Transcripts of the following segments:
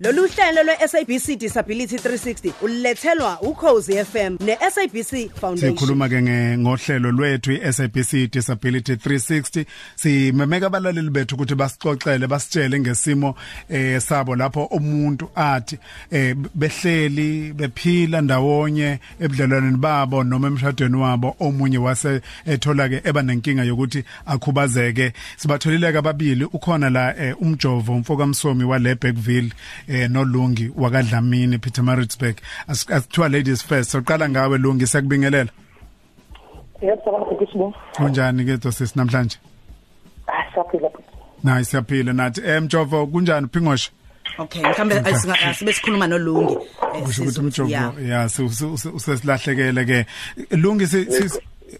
Lolu hlelo lwe-SABC Disability 360 ulethelwa ukhozi FM ne-SABC Foundation. Sikhuluma ke ngohlelo lwethu iSABC Disability 360 simemeka abalaleli bethu ukuthi basixoxele basitshele ngesimo eh sabo lapho umuntu athi eh behleli bephila ndawonye ebudlelwaneni babo noma emshadweni wabo. Omunye wase ethola ke eba nenkinga yokuthi akhubazeke. Sibatholile ke ababili ukhona la eh, umjovo umfoka msomi wale Bergville eh nolungi wakadlamini Pietermaritzburg asithiwa ladies first soqala ngawe lungi sekubingelela. Yebo ukuthi Kunjani ke dosis namhlanje? Ah siyaphila Nayi siyaphila. Nathi emjovo kunjani phingosha Okay mhlambe asibe sikhuluma nolungi. Kusho ukuthi umjovo ya usesilahlekele ke. Lungi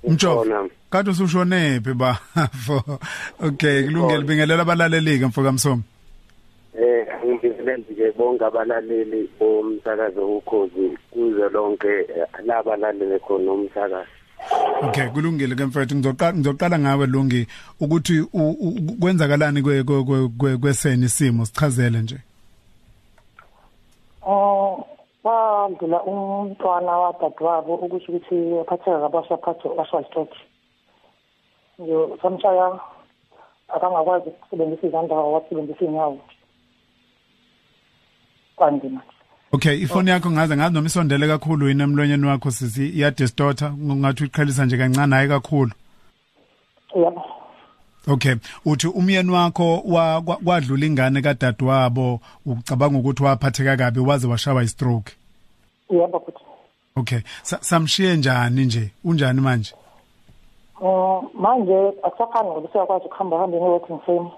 umjovo Kade usushone phi ba Okay kulungile bingelela abalaleli ke mfoka msomi. Ngibingelela nje bonke abalaleli bomsakazo ukhozi kuze lonke eh, laba lalele khona umsakazo. Okay kulungile ke mfethu. Ngizoqala ngizoqala ngawe lungi ukuthi kwenzakalani kwe kweseni isimo? Sichazele nje. Oh wandula umntwana wadadewabo ukuthi ukuthi aphatheka kabasha phatho ashwa stroke nje samshaya akangakwazi ukusebenzisa izandla wasebenzisa inyawo kwanzima Okay ifoni yakho ngaze ngazi noma isondele kakhulu yini emlonyeni wakho sisi iya distorta ngathi uqhelisa nje kancane hayi kakhulu. Yebo. Okay uthi umyeni wakho kwadlula ingane kadadewabo ucabanga ukuthi waphatheka kabi waze washaba istroke Yebo futhi. Okay samshiye njani nje? Unjani manje? Oh manje akusafani ngoba usiyakwazi ukuhamba hamba nge-working frame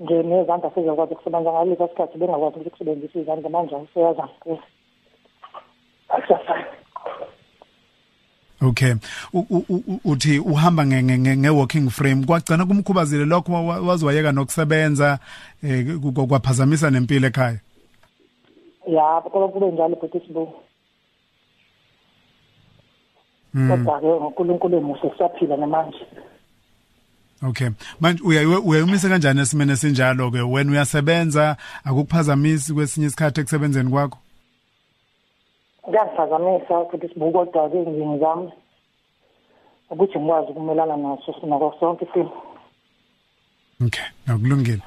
nje nezandla sizokwazi ukusebenza ngalesi sikhathi bengakwazi ukuthi kusebenzisa izandla manje useyaza akusafani Okay. Uthi uhamba nge walking frame kwagcina kumkhubazile lokho wazwayeka nokusebenza eh kwaphazamisa nempilo ekhaya. Ya kodwa kube njalo futhi sibu. Kodwa ke uNkulunkulu emuhle siyaphila namanje. Okay. Manje uyayiwe uyayumisa kanjani esimene sinjalo ke wena uyasebenza akukuphazamisi kwesinye isikhathi ekusebenzeni kwakho? Kuyaphazamisa futhi sibuka kodwa ke ngingizami ukuthi ngikwazi ukumelana naso sinako sonke isimo. Okay, nakulungile.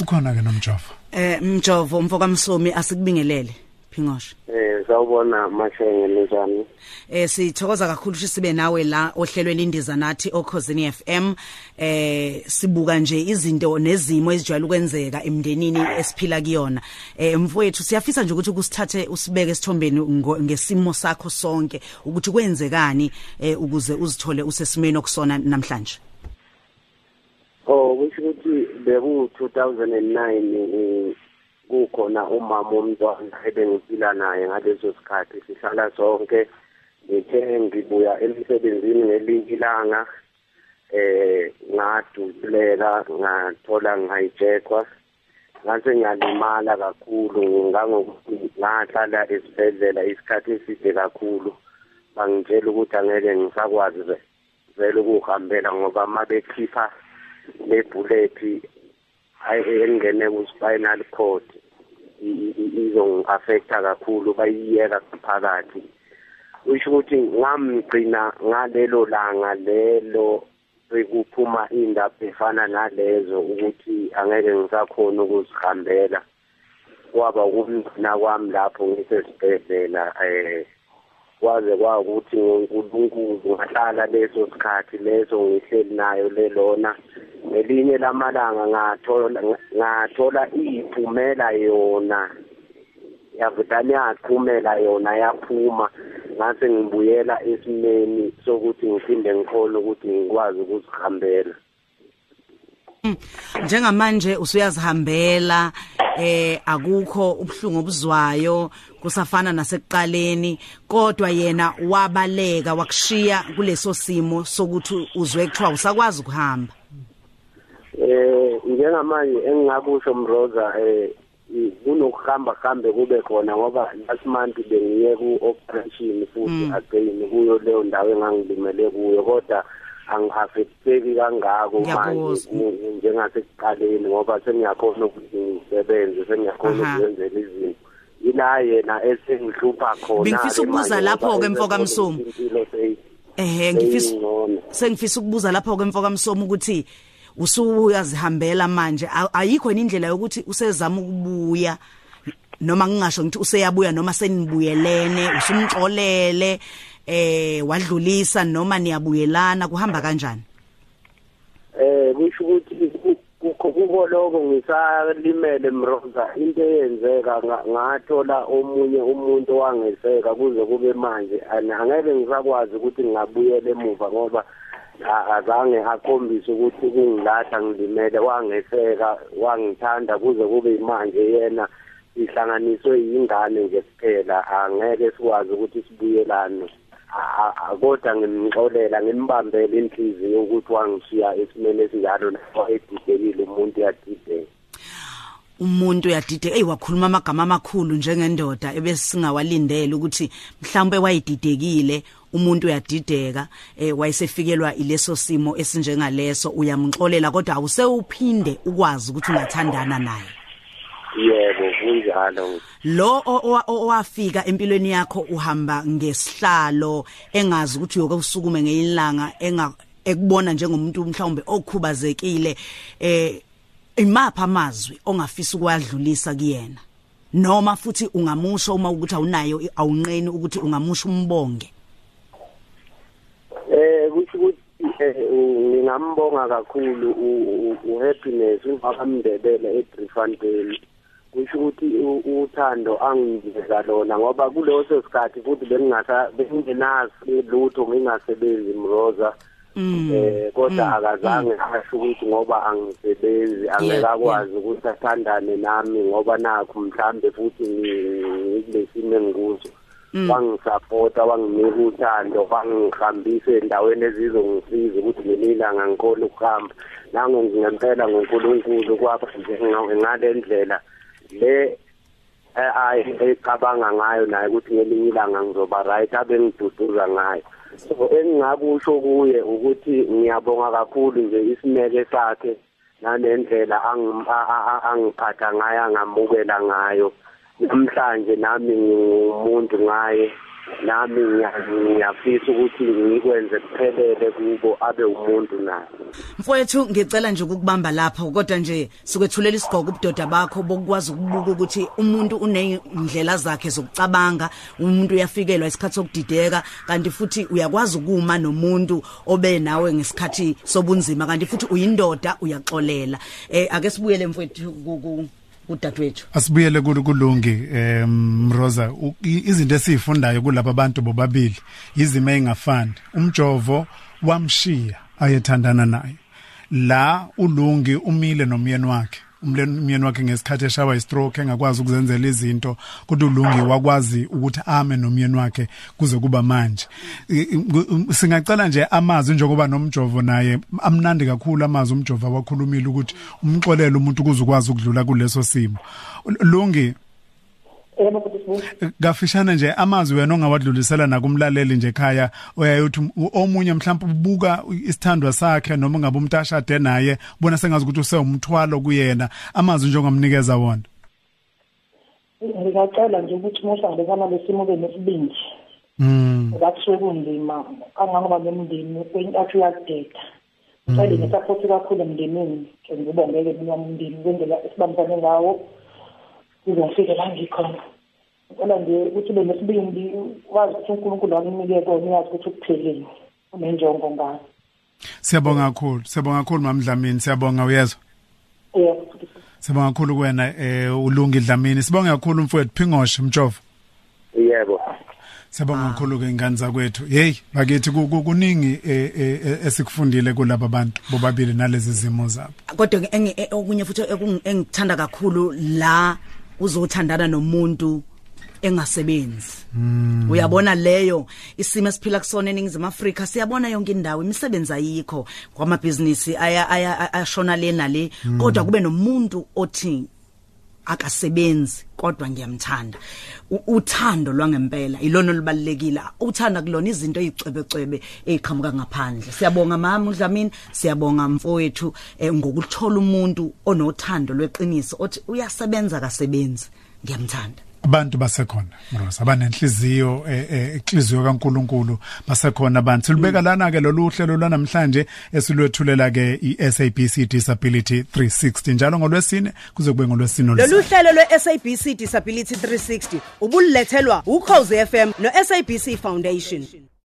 Ukhona ke nomjovo. Eh mjovo umfoka msomi asikubingelele. Phingosha. Eh sawubona mashenge njani? Eh sithokoza kakhulu ukuthi sibe nawe la ohlelweni indiza nathi okhosini FM eh sibuka nje izinto nezimo ezijwayele ukwenzeka emndenini esiphila kuyona. Eh mfowethu siyafisa nje ukuthi kusithathe usibeke esithombeni ngesimo sakho sonke ukuthi kwenzekani eh ukuze uzithole usesimeni okusona namhlanje. Oh kusho ukuthi beku 2009 kukhona umama womntwana ebengiphila naye ngaleso sikhathi. Sihlala sonke ngithe ngibuya emsebenzini ngelinye ilanga eh ngadubuleka ngathola ngayijekwa. Ngase ngiyalimala kakhulu ngangokuthi ngahlala esibhedlela isikhathi eside kakhulu. Bangitshela ukuthi angeke ngisakwazi vele ukuhambela ngoba mabekhipha le bullet engene ku spinal cord izongi-affecta kakhulu bayiyeka phakathi usho ukuthi ngamgcina ngalelo langa lelo sekuphuma indaba efana nalezo ukuthi angeke ngisakhona ukuzihambela kwaba ukumgcina kwami lapho ngisesibhedlela eh kwaze kwakuthi ngoNkulunkulu ngahlala leso sikhathi leso ngihleli nayo lelona ngelinye lamalanga ngathola ngathola iyiphumela yona yavudane yaqhumela yona yaphuma. Ngase ngibuyela esimeni sokuthi ngiphinde ngikhole ukuthi ngikwazi ukuzihambela njengamanje usuyazihambela eh akukho ubhlungu obuzwayo kusafana nasekuqaleni kodwa yena wabaleka wakushiya kuleso simo sokuthi uzwe kuthiwa usakwazi ukuhamba. Eh njengamanje engingakusho mroza eh kunokuhamba hambe kube khona ngoba last month bengiye ku operation futhi again kuyo leyo ndawo engangilimele kuyo kodwa angiaffecteki kangako manje njengasekuqaleni ngoba sengiyakhona ukuthi ngisebenze sengiyakhona ukuzenzela izinto ila yena esengihlupha khona Bengifisa ukubuza lapho-ke, Mfoka Msomi. impilo seyi ehe ngifisa sengifisa ukubuza lapho ke mfoka msomo ukuthi usuyazihambela manje. Ayikho indlela yokuthi usezama ukubuya? Noma ngingasho ngithi useyabuya noma senibuyelene usumxolele? Eh wadlulisa noma niyabuyelana kuhamba kanjani? Eh kusho ukuthi ku- kukho kuko lokho ngisalimele mroza into eyenzeka nga- ngathola omunye umuntu wangeseka kuze kube manje. Angeke ngisakwazi ukuthi ngingabuyela emuva ngoba azange akhombise ukuthi kungilahla ngilimele wangeseka wangithanda kuze kube manje yena ihlanganiswe yingane nje kuphela angeke sikwazi ukuthi sibuyelane. A- a- kodwa ngimxolela ngimbambele inhliziyo ukuthi wangishiya esimene esinjalo lapho edidekile umuntu yadideka umuntu uyadide hey wakhuluma amagama amakhulu njengendoda ebesingawalindele ukuthi mhlawumbe wayididekile umuntu uyadideka eh wayesefikelwa ileso simo esinjengaleso. Uyamxolela kodwa awusewuphinde ukwazi ukuthi ungathandana naye. Kunjalo lo owafika empilweni yakho uhamba ngesihlalo engazi ukuthi uyokusukume ngeyilanga enga ekubona njengomuntu mhlawumbe okhubazekile eh imapha amazwi ongafisa ukwadlulisa kuyena? Noma futhi ungamusho uma ukuthi awunayo awunqeni ukuthi ungamusha umbonge? Eh kusho ukuthi eh, ngingambonga kakhulu uhappiness ungakamndebele eDriefontein. Kusho ukuthi uthando anginikeza lona ngoba kuleso sikhathi futhi bengingasa bengingenazi lutho ngingasebenzi mroza. Eh kodwa akazange asho ukuthi ngoba angisebenzi angeke akwazi ukuthi athandane nami ngoba nakho mhlambe futhi ngikulesimo engikuso. Wangisapota wanginika uthando wangihambisa endaweni ezizongisiza ukuthi ngelilanga ngikhona ukuhamba. Nango ngempela ngoNkulunkulu kwapha nje nga- ngale ndlela le eh, ayi ecabanga ngayo naye ukuthi ngelinye ilanga ngizoba right abe ngiduduza ngayo. So engingakusho kuye ukuthi ngiyabonga kakhulu nje isineke sakhe nanendlela angim- a- a- a- angiphatha ngayo angamukela ngayo. Namhlanje nami ngingumuntu ngaye. Nami ngiya- ngiyafisa ukuthi ngikwenze kuphelele kubo abe umuntu naye mfowethu ngicela nje ukukubamba lapha kodwa nje sikwethulela isigqoko ubudoda bakho bokwazi ukubuka ukuthi umuntu unendlela zakhe zokucabanga umuntu uyafikelwa isikhathi sokudideka kanti futhi uyakwazi ukuma nomuntu obe nawe ngesikhathi sobunzima kanti futhi uyindoda uyaxolela. Eh ake sibuyele mfowethu ku- ku- kudadewethu asibuyele kulu kulungi em Rosa. U- i- izinto esifundayo kulabo abantu bobabili izimo engafani umjovo wamshiya ayethandana naye. La ulungi umile nomyeni wakhe. umleni umyeni wakhe ngesikhathi eshawa istroke engakwazi ukuzenzela izinto kodwa ulungi wakwazi ukuthi ame nomyeni wakhe kuze kuba manje. I- singacela nje amazwi njengoba nomjovo naye amnandi kakhulu amazwi umjovo awakhulumile ukuthi umxolele umuntu kuze ukwazi ukudlula kuleso simo. Lungi yebo futhi sibuye kafishana nje amazwi wena ongawadlulisela nakumlaleli nje ekhaya oyayothi u- omunye mhlawumbe ubuka isithandwa sakhe noma ngabe umuntu ashade naye bona sengazi ukuthi usewumthwalo kuyena. Amazwi nje ongamnikeza wona. Ngingacela nje ukuthi mohlangabezana lesimo ube nesibindi mm ngakusuke kunzima kangangoba nemndeni kwentathu uyakudeda. Ngicela ngesaphothi kakhulu emndenini ke ngibongeke mina umndeni kwendlela esibambisane ngawo kuze ngifike la ngikhona. Ngicela nje ukuthi ube nesibindi wazi ukuthi unkulunkulu wakunikeza kona uyazi ukuthi ukuphelele unenjongo ngayo siyabonga kakhulu siyabonga kakhulu mamdlamini siyabonga uyezwa? Yebo siyabonga kakhulu kuwena eh ulungi dlamini. Sibonga kakhulu mfowethu phingoshe mjovo yebo. Siyabonga kakhulu ke ingane zakwethu. Hey, bakithi ku- ku- kuningi eh, eh, eh, esikufundile kulabo bantu bobabili nalezi zimo zabo. kodwa okunye futhi engikuthanda kakhulu la uzothandana nomuntu engasebenzi. Uyabona leyo isimo esiphila kusona eningizimu Afrika siyabona yonke indawo imisebenzi ayikho kwamabhizinisi aya aya ashona lena le kodwa kube nomuntu othi akasebenzi kodwa ngiyamthanda. U- uthando lwangempela ilona olubalekile uthanda kulona izinto ezicebecebe eziqhamuka ngaphandle. Siyabonga mama uDlamini siyabonga mfowethu eh, ngokuthola umuntu onothando lweqiniso othi uyasebenza kasebenzi ngiyamthanda. Abantu basekhona Mrosa abanenhliziyo eh, eh, inhliziyo kaNkuluNkulu basekhona abantu. Silubeka lana ke lolu hlelo lwanamhlanje esilwethulela ke iSABC Disability 360 njalo ngolwesine kuze kube ngolwesine Lolu oluzayo hlelo lwe-SABC Disability 360 ubulethelwa ukhozi FM no-SABC Foundation.